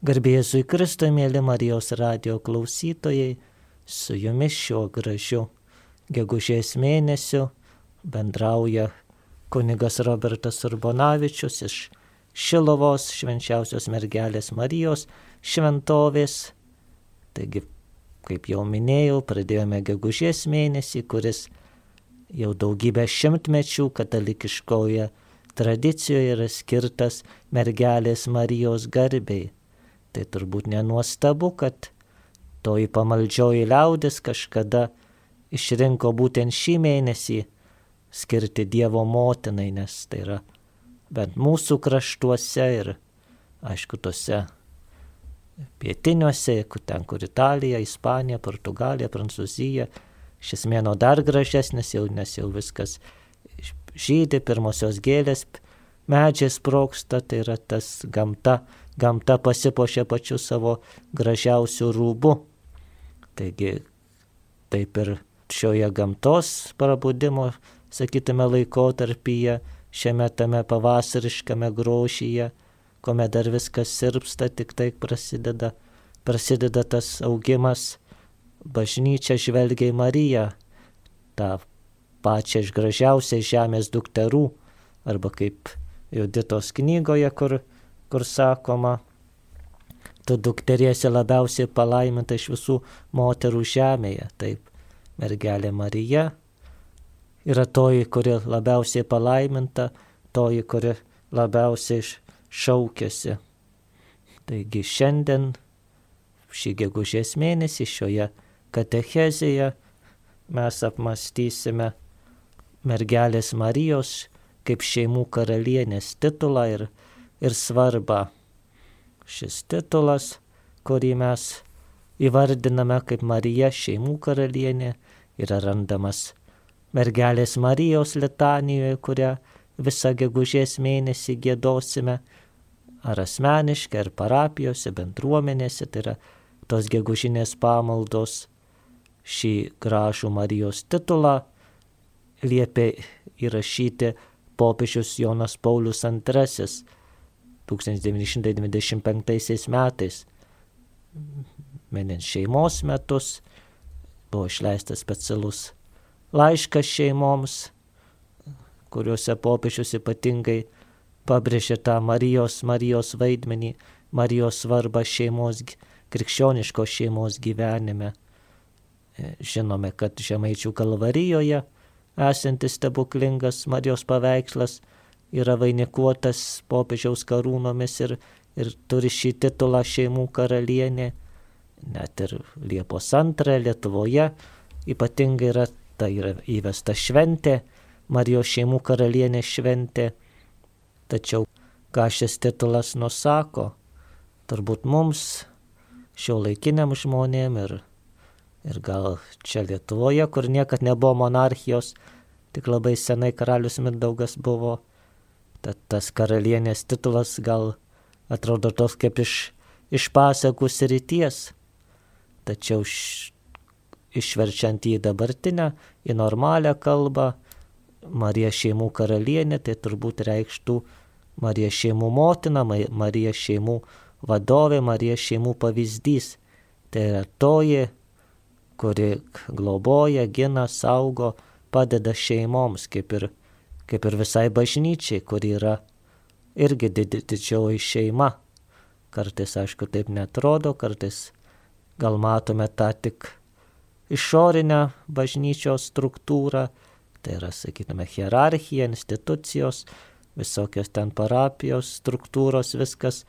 Garbėzui Kristui, mėly Marijos radio klausytojai, su jumis šiuo gražiu gegužės mėnesiu bendrauja kunigas Robertas Urbonavičius iš Šilovos švenčiausios mergelės Marijos šventovės. Taigi, kaip jau minėjau, pradėjome gegužės mėnesį, kuris jau daugybę šimtmečių katalikiškoje tradicijoje yra skirtas mergelės Marijos garbei. Tai turbūt nenuostabu, kad toji pamaldžioji liaudis kažkada išrinko būtent šį mėnesį skirti Dievo motinai, nes tai yra bent mūsų kraštuose ir, aišku, tose pietiniuose, ten kur Italija, Ispanija, Portugalija, Prancūzija, šis mėno dar gražesnis jau, nes jau viskas žydė, pirmosios gėlės, medžiai sproksta, tai yra tas gamta gamta pasipošia pačiu savo gražiausių rūbų. Taigi taip ir šioje gamtos prabudimo, sakytume, laikotarpyje, šiame tame pavasariškame grošyje, kuomet dar viskas sirpsta, tik tai prasideda, prasideda tas augimas, bažnyčia žvelgia į Mariją, tą pačią iš gražiausiai žemės dukterų, arba kaip Juditos knygoje, kur kur sakoma, tu dukteriesi labiausiai palaiminta iš visų moterų žemėje. Taip, mergelė Marija yra toji, kuri labiausiai palaiminta, toji, kuri labiausiai šaukėsi. Taigi šiandien, šį gegužės mėnesį, šioje katechezėje mes apmastysime mergelės Marijos kaip šeimų karalienės titulą ir ir svarbą. Šis titulas, kurį mes įvardiname kaip Marija šeimų karalienė, yra randamas mergelės Marijos litanijoje, kurią visą gegužės mėnesį gėdosime, ar asmeniškai, ar parapijose, bendruomenėse, tai yra tos gegužinės pamaldos šį gražų Marijos titulą liepė įrašyti popiežius Jonas Paulius II 1995 metais, minint šeimos metus, buvo išleistas specialus laiškas šeimoms, kuriuose popiežius ypatingai pabrėžė tą Marijos, Marijos vaidmenį, Marijos svarbą šeimos, krikščioniškos šeimos gyvenime. Žinome, kad Žemaičių kalvarijoje esantis stebuklingas Marijos paveikslas yra vainikuotas popiežiaus karūnomis ir, ir turi šį titulą šeimų karalienė. Net ir Liepos antrą Lietuvoje ypatingai yra, tai yra įvesta šventė, Marijos šeimų karalienė šventė. Tačiau ką šis titulas nusako, turbūt mums, šio laikiniam žmonėm ir, ir gal čia Lietuvoje, kur niekad nebuvo monarchijos, tik labai senai karalius Mindaugas buvo Tad tas karalienės titulas gal atrodo toks kaip iš, iš pasakų srities, tačiau š, išverčiant į dabartinę, į normalią kalbą, Marija šeimų karalienė, tai turbūt reikštų Marija šeimų motina, Marija šeimų vadovė, Marija šeimų pavyzdys. Tai yra toji, kuri globoja, gina, saugo, padeda šeimoms, kaip ir kaip ir visai bažnyčiai, kur yra irgi didžioji šeima. Kartais, aišku, taip netrodo, kartais gal matome tą tik išorinę bažnyčios struktūrą, tai yra, sakytume, hierarchija, institucijos, visokios ten parapijos struktūros, viskas,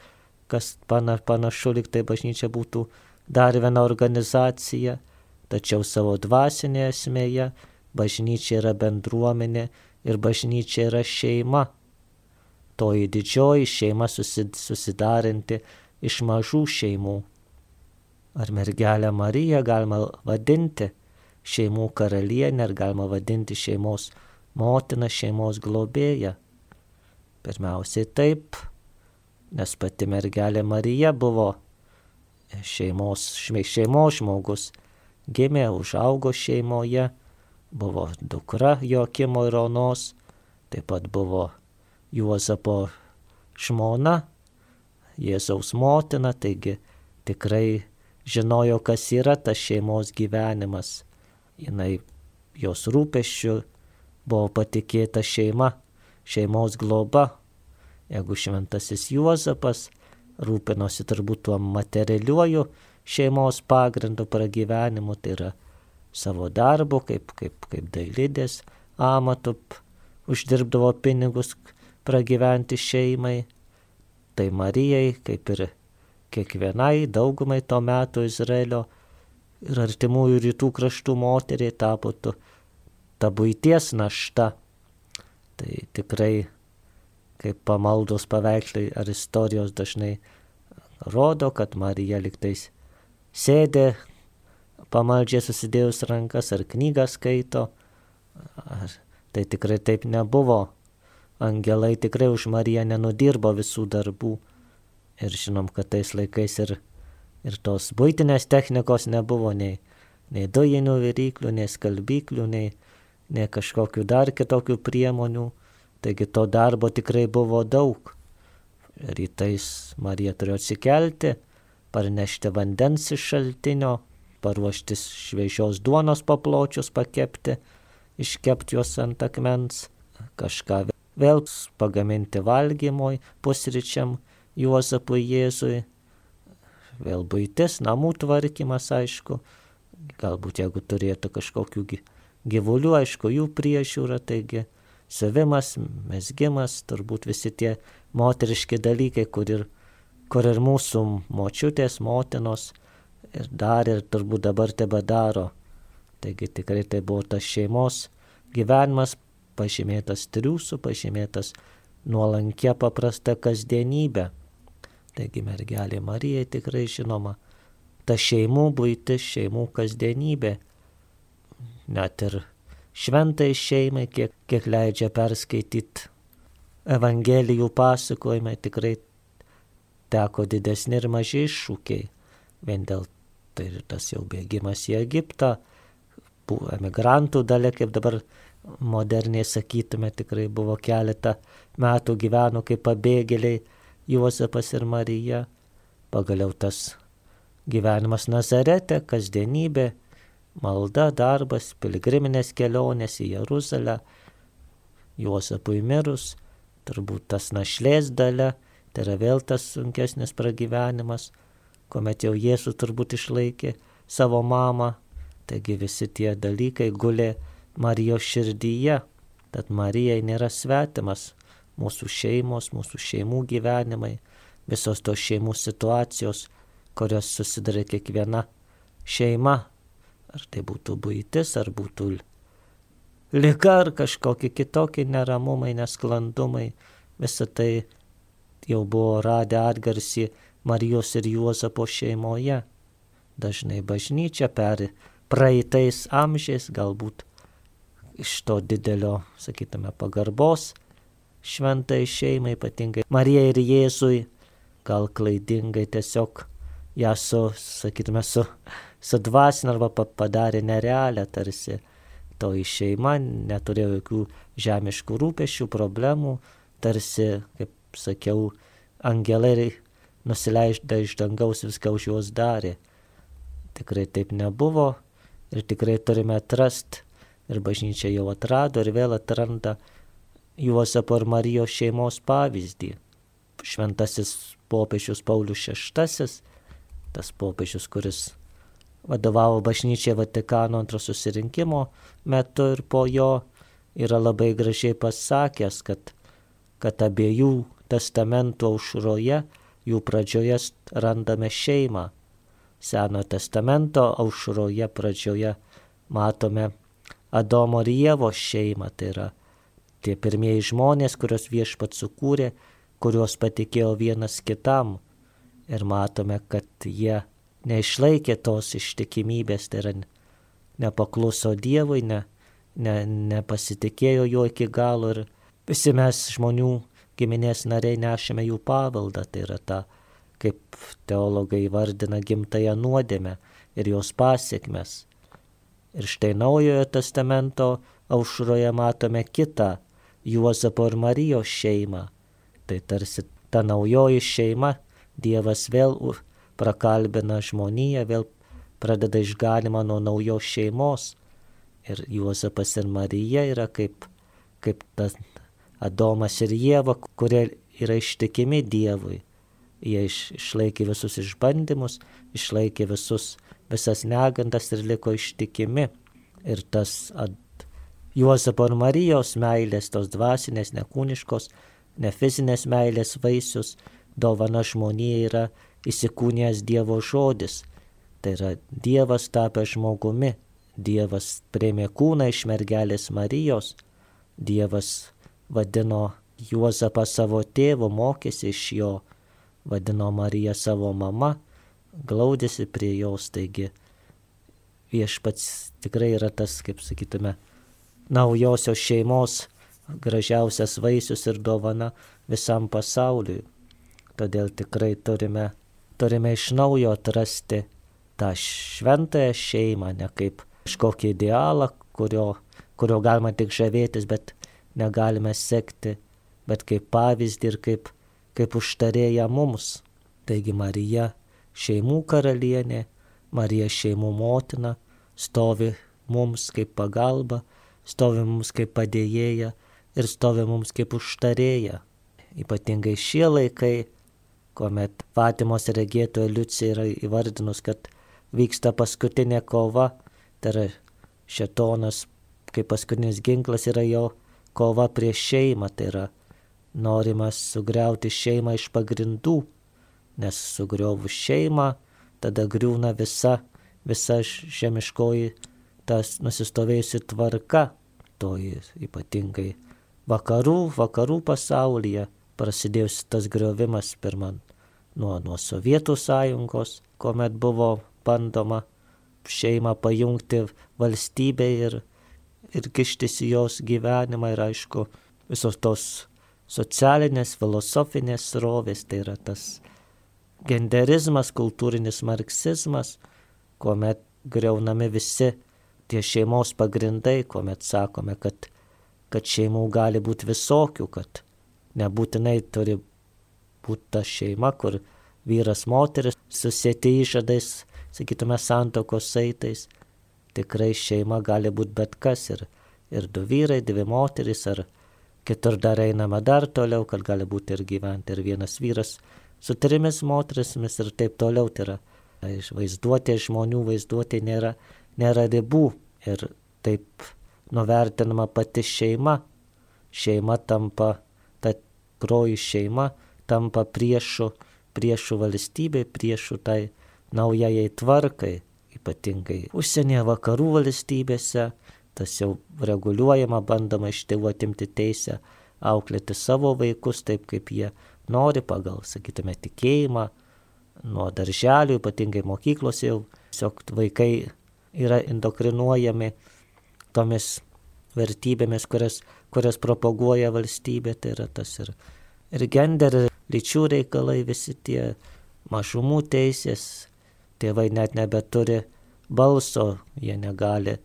kas pana, panašu, lyg tai bažnyčia būtų dar viena organizacija, tačiau savo dvasinėje esmėje bažnyčia yra bendruomenė ir bažnyčia yra šeima. Toji didžioji šeima susidarinti iš mažų šeimų. Ar mergelę Mariją galima vadinti šeimų karalienę, ar galima vadinti šeimos motiną, šeimos globėją? Pirmiausiai taip, nes pati mergelė Marija buvo šeimos, šeimos žmogus, gimė, užaugo šeimoje, buvo dukra Jokimo ir Onos, taip pat buvo Juozapo žmona, Jėzaus motina, taigi tikrai žinojo, kas yra tas šeimos gyvenimas. Jis jos rūpeščių buvo patikėta šeima, šeimos globa. Jeigu šventasis Juozapas rūpinosi turbūt tuo materialiuoju šeimos pagrindu pragyvenimu, tai yra savo darbu, kaip, kaip, kaip dailidės amatu uždirbdavo pinigus pragyventi šeimai, tai Marijai, kaip ir kiekvienai daugumai to meto Izraelio ir artimųjų rytų kraštų moteriai tapo tu, ta būties našta. Tai tikrai, kaip pamaldos paveikslai ar istorijos dažnai rodo, kad Marija liktais sėdė pamaldžiai susidėjus rankas ar knygą skaito. Ar, tai tikrai taip nebuvo. Angelai tikrai už Mariją nenudirbo visų darbų. Ir žinom, kad tais laikais ir, ir tos būtinės technikos nebuvo nei, nei dujinių viryklių, nei skalbyklių, nei, nei kažkokių dar kitokių priemonių. Taigi to darbo tikrai buvo daug. Rytais Marija turėjo atsikelti, parnešti vandens iš šaltinio, paruošti šviežios duonos papločius pakepti, iškepti juos ant akmens, kažką vėl pagaminti valgymoj, pusryčiam Juozapui Jėzui, vėl būtis, namų tvarkymas, aišku, galbūt jeigu turėtų kažkokių gyvulių, aišku, jų priežiūra, taigi savimas, mesgimas, turbūt visi tie moteriški dalykai, kur ir, kur ir mūsų močiutės, motinos ir darė ir turbūt dabar tebe daro. Taigi tikrai tai buvo tas šeimos gyvenimas pažymėtas triūsų, pažymėtas nuolankia paprasta kasdienybė. Taigi mergelė Marija tikrai žinoma, ta šeimų būtis, šeimų kasdienybė, net ir šventai šeimai, kiek, kiek leidžia perskaityti Evangelijų pasakojimai, tikrai teko didesni ir maži iššūkiai. Vien dėl tai ir tas jau bėgimas į Egiptą, emigrantų dalė, kaip dabar moderniai sakytume, tikrai buvo keletą metų gyveno kaip pabėgėliai Juozapas ir Marija. Pagaliau tas gyvenimas Nazarete, kasdienybė, malda, darbas, piligriminės kelionės į Jeruzalę, Juozapui mirus, turbūt tas našlės dalė, tai yra vėl tas sunkesnis pragyvenimas, kuomet jau Jėzus turbūt išlaikė savo mamą, taigi visi tie dalykai gulė Marijos širdyje, tad Marijai nėra svetimas mūsų šeimos, mūsų šeimų gyvenimai, visos tos šeimų situacijos, kurios susidarė kiekviena šeima, ar tai būtų būtis, ar būtų lyga, ar kažkokie kitokie neramumai, nesklandumai, visą tai jau buvo radę atgarsį Marijos ir Juozapo šeimoje. Dažnai bažnyčia per praeitais amžiais galbūt iš to didelio, sakytume, pagarbos šventai šeimai, ypatingai Marijai ir Jėzui, gal klaidingai tiesiog ją su, sakytume, su, sudvasina arba padarė nerealią tarsi. Toji šeima neturėjo jokių žemiškų rūpešių, problemų, tarsi, kaip sakiau, angelai nusileidžia iš dangaus viską už juos darė. Tikrai taip nebuvo ir tikrai turime atrasti ir bažnyčia jau atrado ir vėl atranda Juozapo ir Marijos šeimos pavyzdį. Šventasis popiežius Paulius VI, tas popiežius, kuris vadovavo bažnyčiai Vatikano antro susirinkimo metu ir po jo, yra labai gražiai pasakęs, kad, kad abiejų testamentų aušroje, jų pradžioje randame šeimą. Seno testamento aušroje pradžioje matome Adomo ir Jėvos šeimą, tai yra tie pirmieji žmonės, kuriuos viešpat sukūrė, kuriuos patikėjo vienas kitam. Ir matome, kad jie neišlaikė tos ištikimybės, tai yra nepakluso Dievui, ne, ne, nepasitikėjo jo iki galo ir visi mes žmonių giminės nariai nešame jų paveldą, tai yra ta, kaip teologai vardina, gimtają nuodėmę ir jos pasiekmes. Ir štai naujojo testamento aušroje matome kitą Juozapo ir Marijos šeimą. Tai tarsi ta naujoji šeima, Dievas vėl prakalbina žmoniją, vėl pradeda išganimą nuo naujos šeimos. Ir Juozapas ir Marija yra kaip, kaip tas Adomas ir Jėva, kurie yra ištikimi Dievui. Jie iš, išlaikė visus išbandymus, išlaikė visus, visas negandas ir liko ištikimi. Ir tas ad, Juozapo ir Marijos meilės, tos dvasinės, nekūniškos, ne fizinės meilės vaisius, dovana žmonėje yra įsikūnijęs Dievo žodis. Tai yra Dievas tapęs žmogumi, Dievas prieimė kūną iš mergelės Marijos, Dievas vadino Juozapą savo tėvu, mokėsi iš jo, vadino Mariją savo mama, glaudėsi prie jos, taigi viešpats tikrai yra tas, kaip sakytume, naujosios šeimos gražiausias vaisius ir dovana visam pasauliui. Todėl tikrai turime, turime iš naujo atrasti tą šventąją šeimą, ne kaip kažkokį idealą, kurio, kurio galima tik žavėtis, bet negalime sekti bet kaip pavyzdį ir kaip, kaip užtarėja mums. Taigi Marija šeimų karalienė, Marija šeimų motina, stovi mums kaip pagalba, stovi mums kaip padėjėja ir stovi mums kaip užtarėja. Ypatingai šie laikai, kuomet Fatimos regėtoja Liucija yra įvardinus, kad vyksta paskutinė kova, tai yra šetonas kaip paskutinis ginklas yra jo kova prieš šeimą, tai yra norimas sugriauti šeimą iš pagrindų, nes sugriovus šeimą, tada griūna visa, visa žemiškoji tas nusistovėjusi tvarka, toji ypatingai vakarų, vakarų pasaulyje prasidėjus tas griovimas pirman nuo, nuo Sovietų sąjungos, kuomet buvo bandoma šeimą pajungti valstybę ir, ir kištis į jos gyvenimą ir aišku, visos tos socialinės, filosofinės rovės, tai yra tas genderizmas, kultūrinis marksizmas, kuomet greunami visi tie šeimos pagrindai, kuomet sakome, kad, kad šeimų gali būti visokių, kad nebūtinai turi būti ta šeima, kur vyras, moteris susėti išadais, sakytume, santokos saitais. Tikrai šeima gali būti bet kas ir, ir du vyrai, dvi moteris ar, Kitur dar einama dar toliau, kad gali būti ir gyventi ir vienas vyras su trimis moterismis ir taip toliau. Tai yra iš vaizduotė žmonių, vaizduotė nėra, nėra ribų ir taip nuvertinama pati šeima. Šeima tampa, ta groji šeima tampa priešų, priešų valstybei, priešų tai naujajai tvarkai, ypatingai užsienyje vakarų valstybėse, tas jau reguliuojama, bandoma iš tėvų atimti teisę auklėti savo vaikus taip, kaip jie nori pagal, sakytume, tikėjimą. Nuo darželių, ypatingai mokyklos jau, tiesiog vaikai yra indokrinuojami tomis vertybėmis, kurias, kurias propaguoja valstybė, tai yra tas ir, ir gender, lyčių reikalai, visi tie mažumų teisės, tėvai net nebeturi balso, jie negali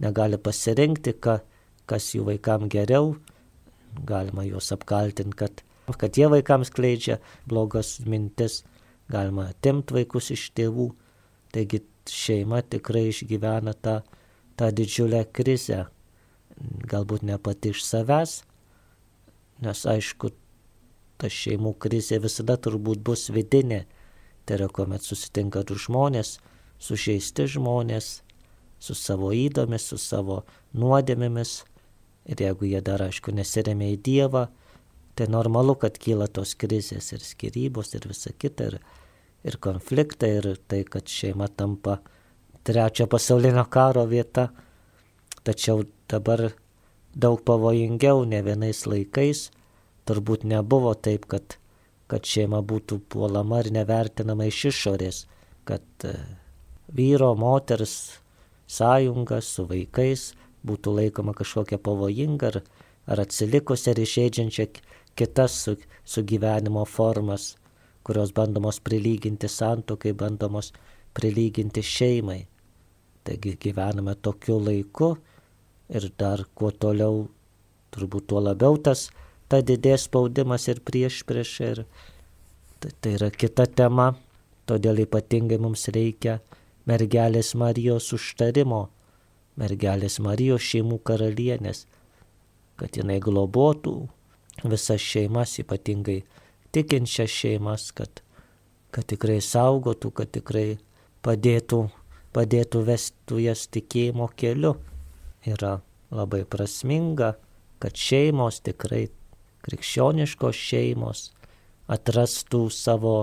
negali pasirinkti, ka, kas jų vaikam geriau, galima juos apkaltinti, kad, kad jie vaikams kleidžia blogas mintis, galima atimti vaikus iš tėvų. Taigi šeima tikrai išgyvena tą, tą didžiulę krizę, galbūt ne pati iš savęs, nes aišku, ta šeimų krizė visada turbūt bus vidinė, tai yra kuomet susitinka du žmonės, sužeisti žmonės, su savo įdomis, su savo nuodėmėmis. Ir jeigu jie dar, aišku, nesiremia į Dievą, tai normalu, kad kyla tos krizės ir skirybos ir visa kita, ir, ir konfliktai, ir tai, kad šeima tampa trečio pasaulinio karo vieta. Tačiau dabar daug pavojingiau, ne vienais laikais, turbūt nebuvo taip, kad, kad šeima būtų puolama ir nevertinama iš išorės, kad e, vyro, moters sąjunga su vaikais būtų laikoma kažkokia pavojinga ar, ar atsilikusi ar išeidžiančia kitas su, su gyvenimo formas, kurios bandomos prilyginti santokai, bandomos prilyginti šeimai. Taigi gyvename tokiu laiku ir dar kuo toliau, turbūt tuo labiau tas, ta didės spaudimas ir prieš prieš ir Tai, tai yra kita tema, todėl ypatingai mums reikia mergelės Marijos užtarimo, mergelės Marijos šeimų karalienės, kad jinai globotų visas šeimas, ypatingai tikinčias šeimas, kad, kad tikrai saugotų, kad tikrai padėtų, padėtų vestų jas tikėjimo keliu. Yra labai prasminga, kad šeimos tikrai krikščioniškos šeimos atrastų savo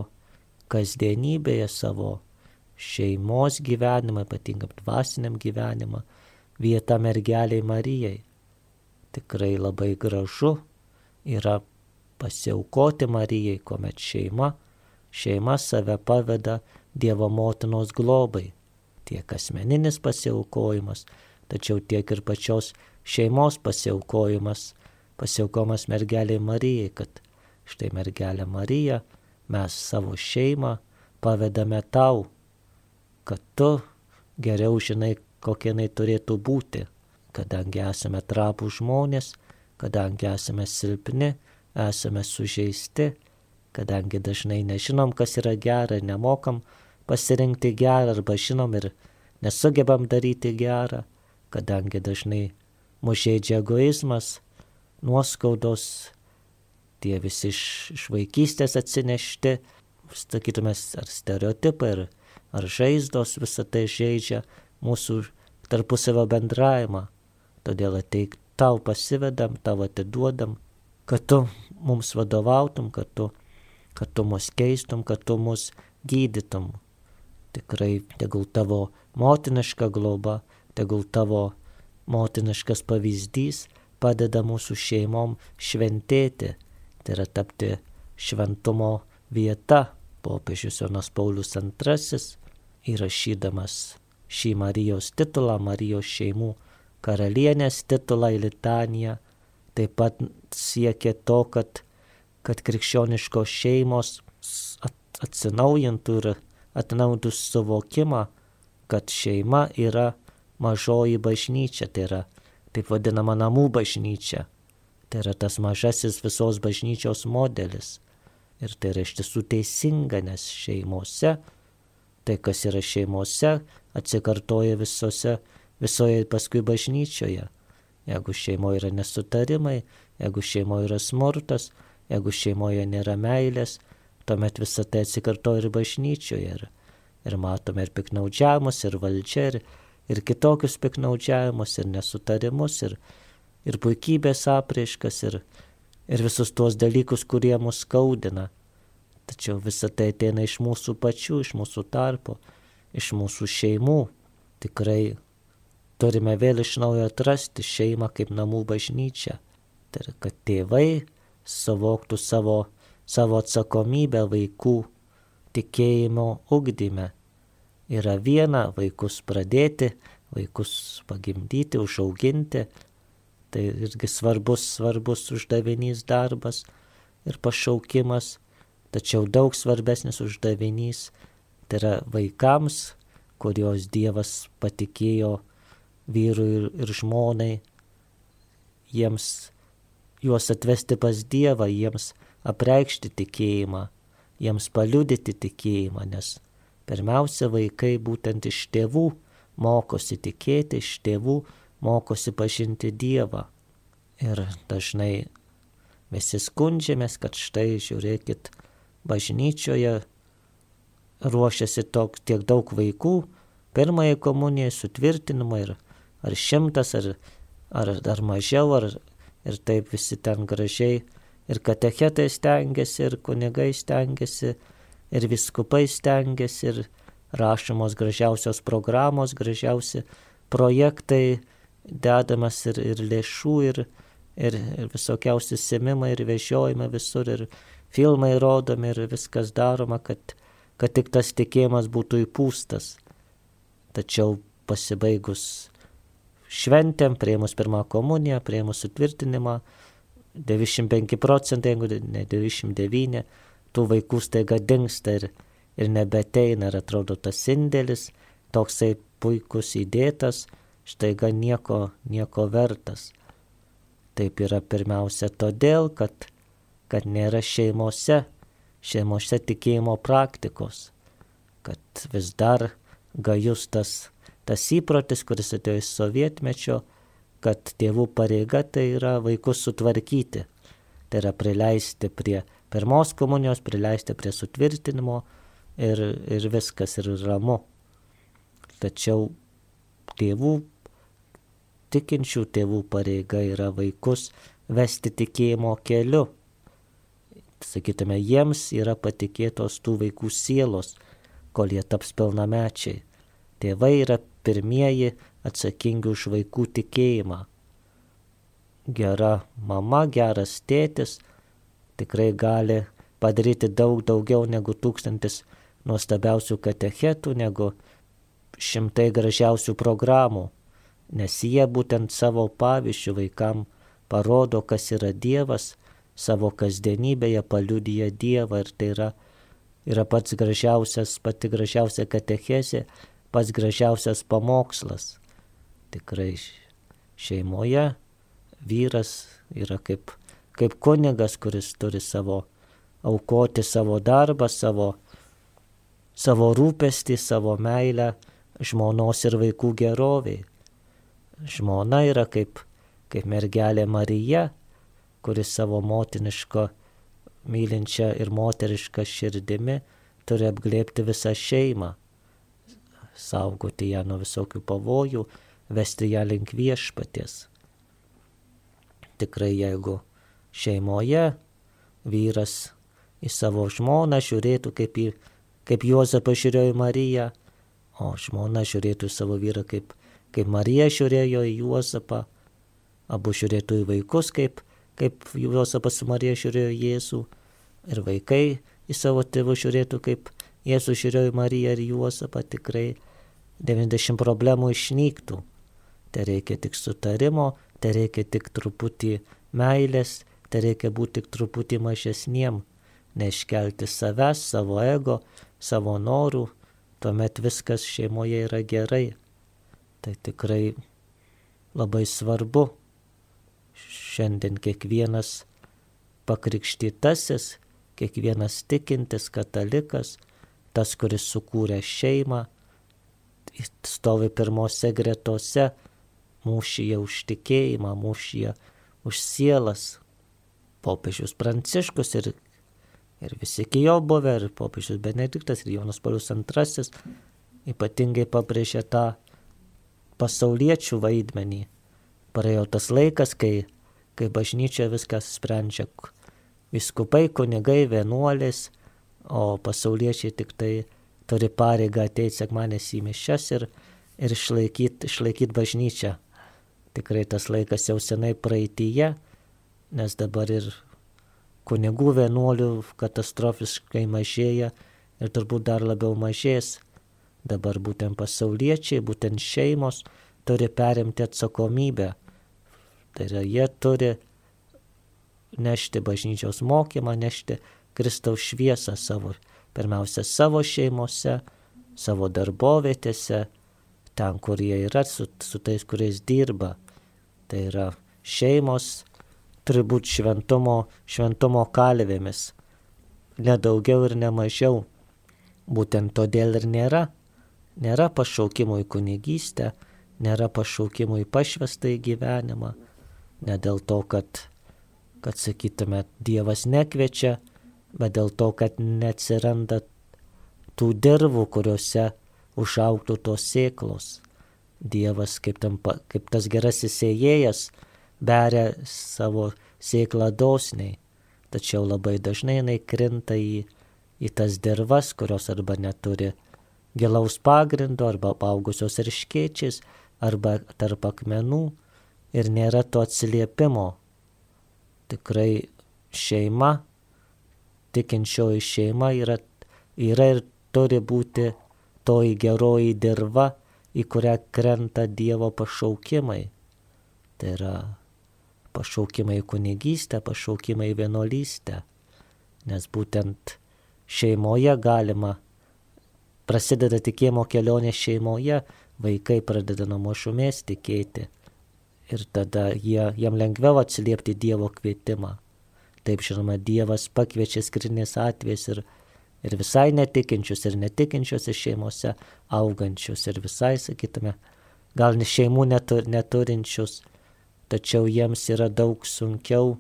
kasdienybėje, savo šeimos gyvenimą, ypatingam dvasiniam gyvenimą, vietą mergeliai Marijai. Tikrai labai gražu yra pasiaukoti Marijai, kuomet šeima, šeima save paveda Dievo motinos globai. Tiek asmeninis pasiaukojimas, tačiau tiek ir pačios šeimos pasiaukojimas, pasiaukomas mergeliai Marijai, kad štai mergelė Marija, mes savo šeimą pavedame tau, kad tu geriau žinai, kokie jinai turėtų būti, kadangi esame trapų žmonės, kadangi esame silpni, esame sužeisti, kadangi dažnai nežinom, kas yra gera ir nemokam pasirinkti gerą arba žinom ir nesugebam daryti gerą, kadangi dažnai mūsų žaidžia egoizmas, nuoskaudos, tie visi iš, iš vaikystės atsinešti, sakytume, ar stereotipai, ar, ar žaizdos, visą tai žaidžia mūsų tarpusavio bendravimą. Todėl ateik tau pasivedam, tau atiduodam, kad tu mums vadovautum, kad tu, kad tu mus keistum, kad tu mus gydytum. Tikrai tegul tavo motiniška globa, tegul tavo motiniškas pavyzdys padeda mūsų šeimom šventėti, tai yra tapti šventumo vieta. Popiežius Jonas Paulius II įrašydamas šį Marijos titulą, Marijos šeimų karalienės titulą į litaniją, taip pat siekė to, kad, kad krikščioniškos šeimos atsinaujintų ir atnaudų suvokimą, kad šeima yra mažoji bažnyčia, tai yra taip vadinama namų bažnyčia. Tai yra tas mažasis visos bažnyčios modelis. Ir tai yra iš tiesų teisinga, nes šeimose, tai kas yra šeimose, atsikartoja visose, visoje paskui bažnyčioje. Jeigu šeimoje yra nesutarimai, jeigu šeimoje yra smurtas, jeigu šeimoje nėra meilės, tuomet visą tai atsikartoja ir bažnyčioje. Ir, ir matome ir piknaudžiavimus, ir valdžia, ir, ir kitokius piknaudžiavimus, ir nesutarimus, ir, ir puikybės apraiškas, ir, ir visus tuos dalykus, kurie mus skaudina. Tačiau visa tai ateina iš mūsų pačių, iš mūsų tarpo, iš mūsų šeimų. Tikrai turime vėl iš naujo atrasti šeimą kaip namų bažnyčią. Tai yra, kad tėvai savoktų savo, savo atsakomybę vaikų tikėjimo ugdyme. Yra viena vaikus pradėti, vaikus pagimdyti, užauginti. Tai irgi svarbus, svarbus uždavinys darbas ir pašaukimas. Tačiau daug svarbesnis uždavinys tai yra vaikams, kurios Dievas patikėjo vyrui ir, ir žmonai, jiems juos atvesti pas Dievą, jiems apreikšti tikėjimą, jiems paliudyti tikėjimą, nes pirmiausia vaikai būtent iš tėvų mokosi tikėti, iš tėvų mokosi pažinti Dievą. Ir dažnai visi skundžiamės, kad štai žiūrėkit, bažnyčioje ruošiasi tok, tiek daug vaikų, pirmąjį komuniją, sutvirtinimą ir ar šimtas, ar, ar, ar mažiau, ar, ir taip visi ten gražiai, ir katechetai stengiasi, ir kunigai stengiasi, ir viskupai stengiasi, ir rašomos gražiausios programos, gražiausi projektai, dedamas ir, ir lėšų, ir, ir, ir visokiausi simimai, ir vežiojimai visur, ir, filmai rodomi ir viskas daroma, kad, kad tik tas tikėjimas būtų įpūstas. Tačiau pasibaigus šventėm, prieimus pirmą komuniją, prieimus sutvirtinimą, 95 procentai, jeigu ne 99, tų vaikų staiga dinksta ir, ir nebeteina ir atrodo tas indėlis, toksai puikus įdėtas, štaiga nieko, nieko vertas. Taip yra pirmiausia todėl, kad kad nėra šeimose šeimose tikėjimo praktikos, kad vis dar gajus tas, tas įprotis, kuris atėjo iš sovietmečio, kad tėvų pareiga tai yra vaikus sutvarkyti, tai yra prileisti prie pirmos komunijos, prileisti prie sutvirtinimo ir, ir viskas ir ramu. Tačiau tėvų, tikinčių tėvų pareiga yra vaikus vesti tikėjimo keliu sakytume, jiems yra patikėtos tų vaikų sielos, kol jie taps pilnamečiai. Tėvai yra pirmieji atsakingi už vaikų tikėjimą. Gera mama, geras tėtis tikrai gali padaryti daug daugiau negu tūkstantis nuostabiausių katechetų, negu šimtai gražiausių programų, nes jie būtent savo pavyzdžių vaikam parodo, kas yra Dievas savo kasdienybėje paliudyja Dievą ir tai yra, yra pats gražiausias, pati gražiausia katechezė, pats gražiausias pamokslas. Tikrai šeimoje vyras yra kaip, kaip kunigas, kuris turi savo aukoti savo darbą, savo, savo rūpestį, savo meilę žmonos ir vaikų geroviai. Žmona yra kaip, kaip mergelė Marija, kuris savo motiniško mylinčią ir moterišką širdimi turi apglėpti visą šeimą, saugoti ją nuo visokių pavojų, vesti ją link viešpaties. Tikrai jeigu šeimoje vyras į savo žmoną žiūrėtų kaip, į, kaip Juozapas žiūrėjo į Mariją, o žmona žiūrėtų į savo vyrą kaip, kaip Marija žiūrėjo į Juozapą, abu žiūrėtų į vaikus kaip kaip Juozapas su Marija žiūrėjo Jėzų. Ir vaikai į savo tėvus žiūrėtų, kaip Jėzus žiūrėjo į Mariją ir Juozapą, tikrai 90 problemų išnyktų. Tai reikia tik sutarimo, tai reikia tik truputį meilės, tai reikia būti tik truputį mažesniem, neiškelti savęs, savo ego, savo norų, tuomet viskas šeimoje yra gerai. Tai tikrai labai svarbu šiandien kiekvienas pakrikštytasis, kiekvienas tikintis katalikas, tas, kuris sukūrė šeimą, stovi pirmose gretose mūšyje už tikėjimą, mūšyje už sielas. Popiežius Pranciškus ir, ir visi iki jo buvę, ir popiežius Benediktas, ir Jonas Paulius II ypatingai pabrėžė tą pasauliečių vaidmenį. Praėjo tas laikas, kai kai bažnyčia viskas sprendžia viskupai, kunigai, vienuolis, o pasauliečiai tik tai turi pareigą ateiti sekmanės į mišes ir, ir išlaikyti išlaikyt bažnyčią. Tikrai tas laikas jau senai praeitįje, nes dabar ir kunigų vienuolių katastrofiškai mažėja ir turbūt dar labiau mažės. Dabar būtent pasauliečiai, būtent šeimos turi perimti atsakomybę Tai yra, jie turi nešti bažnyčios mokymą, nešti Kristaus šviesą savo, pirmiausia, savo šeimose, savo darbovietėse, ten, kur jie yra, su, su tais, kuriais dirba. Tai yra šeimos turi būti šventumo, šventumo kalvėmis, nedaugiau ir nemažiau. Būtent todėl ir nėra, nėra pašaukimo į kunigystę, nėra pašaukimo į pašvestą į gyvenimą Ne dėl to, kad, kad sakytume, Dievas nekviečia, bet dėl to, kad neatsiranda tų dirvų, kuriuose užauktų tos sėklos. Dievas kaip, tam, kaip tas gerasis sėjėjas beria savo sėklą dosniai, tačiau labai dažnai jinai krinta į, į tas dirvas, kurios arba neturi gilaus pagrindo, arba augusios irškiečiais, arba tarp akmenų, ir nėra to atsiliepimo. Tikrai šeima, tikinčioji šeima yra, yra ir turi būti toji geroji dirba, į kurią krenta Dievo pašaukimai. Tai yra pašaukimai į kunigystę, pašaukimai į vienuolystę. Nes būtent šeimoje galima, prasideda tikėjimo kelionė šeimoje, vaikai pradeda nuo mažumės tikėti ir tada jie, jiem lengviau atsiliepti Dievo kvietimą. Taip žinoma, Dievas pakviečia skrinės atvejais ir, ir visai netikinčius, ir netikinčiuose šeimose augančius, ir visai, sakytume, gal ne šeimų netur, neturinčius, tačiau jiems yra daug sunkiau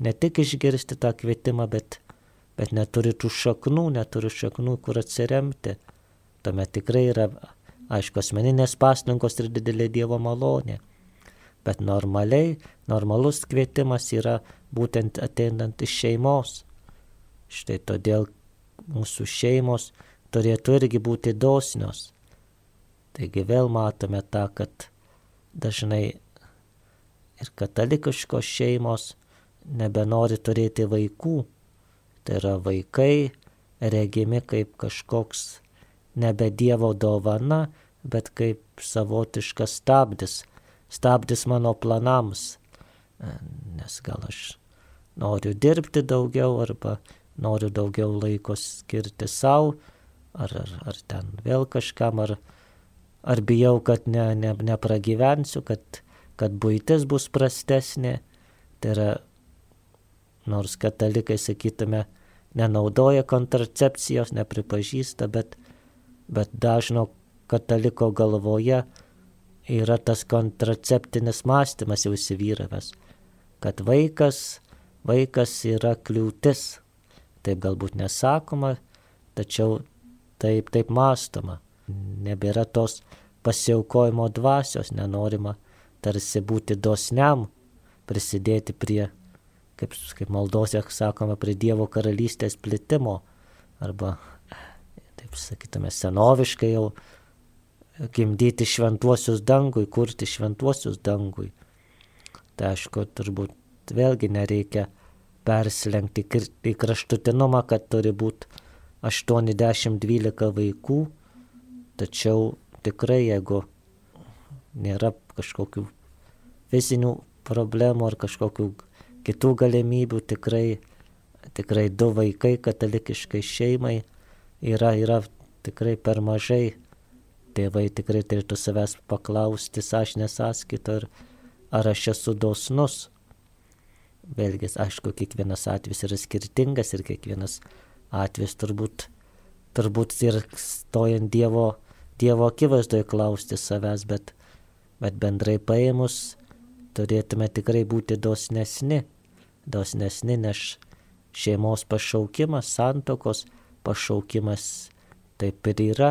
ne tik išgirsti tą kvietimą, bet, bet neturi tų šaknų, neturi šaknų, kur atsiremti. Tuomet tikrai yra, aišku, asmeninės pastangos ir didelė Dievo malonė. Bet normaliai, normalus kvietimas yra būtent ateinant iš šeimos. Štai todėl mūsų šeimos turėtų irgi būti dosnios. Taigi vėl matome tą, kad dažnai ir katalikiškos šeimos nebenori turėti vaikų. Tai yra vaikai regimi kaip kažkoks nebe Dievo dovana, bet kaip savotiškas stabdis, stabdis mano planams. Nes gal aš noriu dirbti daugiau arba noriu daugiau laiko skirti savo, ar, ar, ar ten vėl kažkam, ar, ar bijau, kad ne, ne, nepragyvensiu, kad, kad būtis bus prastesnė. Tai yra, nors katalikai, sakytume, nenaudoja kontracepcijos, nepripažįsta, bet, bet dažno kataliko galvoje yra tas kontraceptinis mąstymas jau įsivyravęs, kad vaikas, vaikas yra kliūtis. Taip galbūt nesakoma, tačiau taip, taip mąstoma nebėra tos pasiaukojimo dvasios, nenorima tarsi būti dosniam, prisidėti prie, kaip, kaip maldose sakoma, prie Dievo karalystės plitimo, arba, taip sakytume, senoviškai jau gimdyti šventuosius dangui, kurti šventuosius dangui. Tai aišku, turbūt vėlgi nereikia persilenkti į kraštutinumą, kad turi būti 80-12 vaikų, Tačiau tikrai jeigu nėra kažkokių fizinių problemų ar kažkokių kitų galimybių, tikrai, tikrai du vaikai katalikiškai šeimai yra, yra tikrai per mažai. Tėvai tikrai turėtų savęs paklausti sąžinės sąskaito ir ar aš esu dosnus. Vėlgi, aišku, kiekvienas atvejis yra skirtingas ir kiekvienas atvejis turbūt, turbūt ir stojant Dievo Dievo akivaizdoje klausti savęs, bet, bet bendrai paėmus turėtume tikrai būti dosnesni, dosnesni, nes šeimos pašaukimas, santokos pašaukimas taip ir yra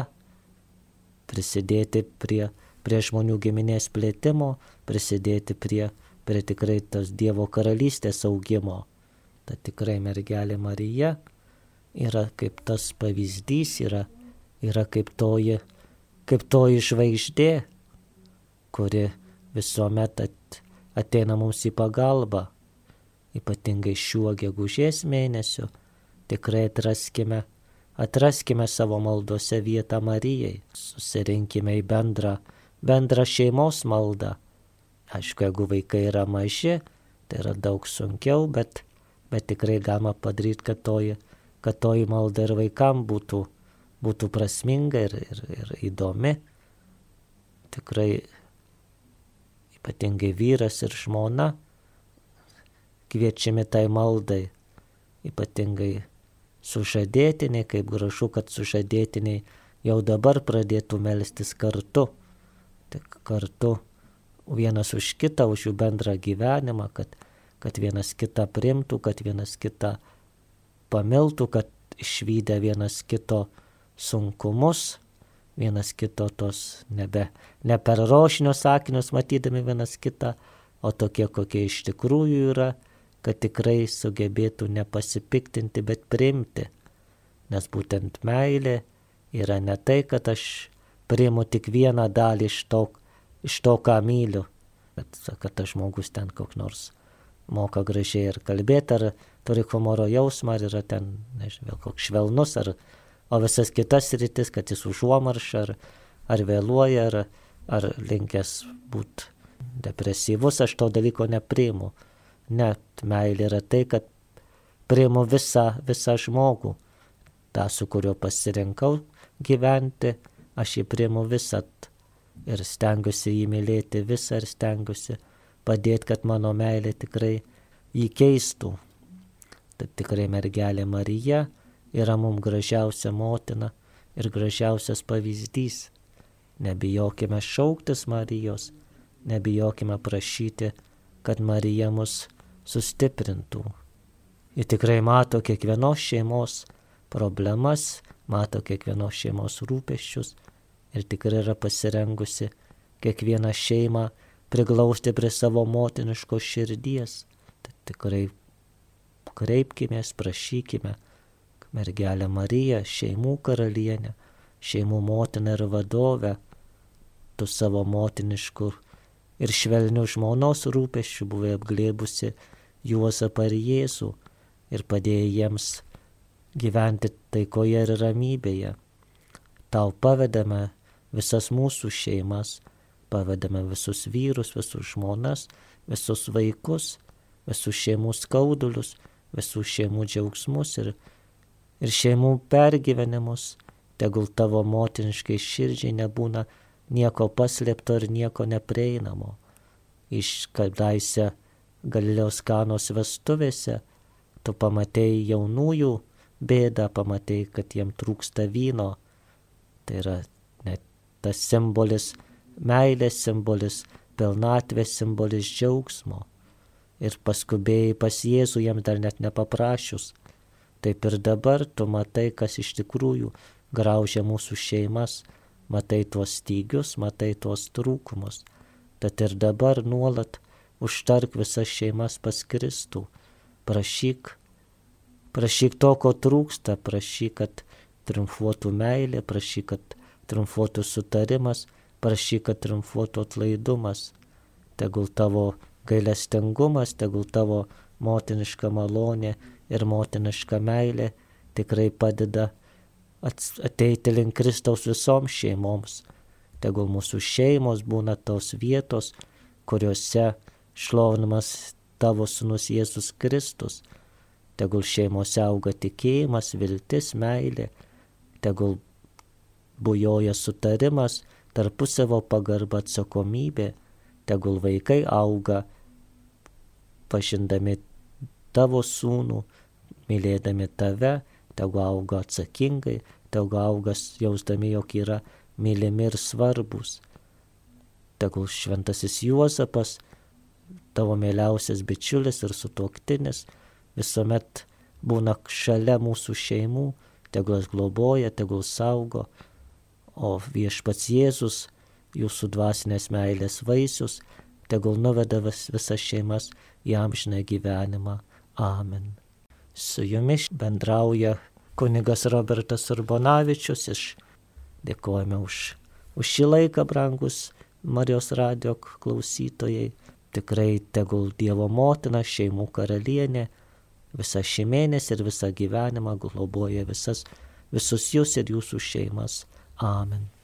prisidėti prie, prie žmonių giminės plėtimo, prisidėti prie, prie tikrai tos Dievo karalystės augimo. Ta tikrai mergelė Marija yra kaip tas pavyzdys, yra, yra kaip toji kaip toji žvaigždė, kuri visuomet at, ateina mums į pagalbą, ypatingai šiuo gegužės mėnesiu, tikrai atraskime, atraskime savo maldose vietą Marijai, susirinkime į bendrą, bendrą šeimos maldą. Aišku, jeigu vaikai yra maži, tai yra daug sunkiau, bet, bet tikrai galima padaryti, kad toji, kad toji malda ir vaikam būtų būtų prasminga ir, ir, ir įdomi. Tikrai ypatingai vyras ir žmona kviečiami tai maldai, ypatingai sužadėtiniai, kaip gražu, kad sužadėtiniai jau dabar pradėtų melstis kartu, tik kartu vienas už kitą, už jų bendrą gyvenimą, kad, kad vienas kitą primtų, kad vienas kitą pamiltų, kad išvykę vienas kito sunkumus, vienas kito tos nebe, ne per rošinius sakinius matydami vienas kitą, o tokie, kokie iš tikrųjų yra, kad tikrai sugebėtų nepasipiktinti, bet priimti. Nes būtent meilė yra ne tai, kad aš priimu tik vieną dalį iš to, iš to ką myliu, bet kad tas žmogus ten koks nors moka gražiai ir kalbėti, ar turi humoro jausmą, ar yra ten, nežinau, koks švelnus, ar o visas kitas rytis, kad jis užuomarša ar, ar vėluoja, ar, ar linkęs būti depresyvus, aš to dalyko nepriimu. Net meilė yra tai, kad priimu visą, visą žmogų, tą, su kuriuo pasirinkau gyventi, aš jį priimu visat ir stengiuosi jį mylėti visą ir stengiuosi padėti, kad mano meilė tikrai jį keistų. Tad tikrai mergelė Marija yra mums gražiausia motina ir gražiausias pavyzdys. Nebijokime šauktis Marijos, nebijokime prašyti, kad Marija mus sustiprintų. Ji tikrai mato kiekvienos šeimos problemas, mato kiekvienos šeimos rūpeščius ir tikrai yra pasirengusi kiekvieną šeimą priglausti prie savo motiniškos širdies. Tad tikrai kreipkimės, prašykime, mergelę Mariją, šeimų karalienę, šeimų motiną ir vadovę, tu savo motiniškų ir švelnių žmonos rūpeščių buvai apglėbusi Juozapą ir Jėzų ir padėjai jiems gyventi taikoje ir ramybėje. Tau pavedame visas mūsų šeimas, pavedame visus vyrus, visus žmonas, visus vaikus, visus šeimų skaudulius, visus šeimų džiaugsmus ir, ir šeimų pergyvenimus. Tegul tavo motiniškai širdžiai nebūna nieko paslėpto ir nieko neprieinamo. Iš kadaise Galiliaus kanos vestuvėse tu pamatėjai jaunųjų bėdą, pamatėjai, kad jiem trūksta vyno. Tai yra net tas simbolis meilės simbolis, pilnatvės simbolis džiaugsmo. Ir paskubėjai pas Jėzų jam dar net nepaprašius. Taip ir dabar tu matai, kas iš tikrųjų graužia mūsų šeimas, matai tuos stygius, matai tuos trūkumus. Tad ir dabar nuolat užtark visas šeimas pas Kristų. Prašyk, prašyk to, ko trūksta, prašyk, kad triumfuotų meilė, prašyk, kad triumfuotų sutarimas, prašyk, kad triumfuotų atlaidumas, tegul tavo gailestingumas, tegul tavo motiniška malonė ir motiniška meilė tikrai padeda ateiti link Kristaus visoms šeimoms. Tegul mūsų šeimos būna tos vietos, kuriuose šlovinamas tavo sunus Jėzus Kristus. Tegul šeimose auga tikėjimas, viltis, meilė. Tegul bujoja sutarimas, tarpusavo pagarba atsakomybė, tegul vaikai auga pažindami tavo sūnų, mylėdami tave, tegul auga atsakingai, tegul auga jausdami, jog yra mylimi ir svarbus. Tegul šventasis Juozapas, tavo mėliausias bičiulis ir sutuoktinis, visuomet būna šalia mūsų šeimų, tegul globoja, tegul saugo, o viešpats Jėzus, jūsų dvasinės meilės vaisius, tegul nuveda vis, visas šeimas į amžiną gyvenimą. Amen. Su jumis bendrauja kunigas Robertas Urbonavičius iš dėkojame už, už šį laiką, brangus Marijos radio klausytojai. Tikrai tegul Dievo motina, šeimų karalienė, visą šį mėnesį ir visą gyvenimą globoja visas, visus jūs ir jūsų šeimas. Amen.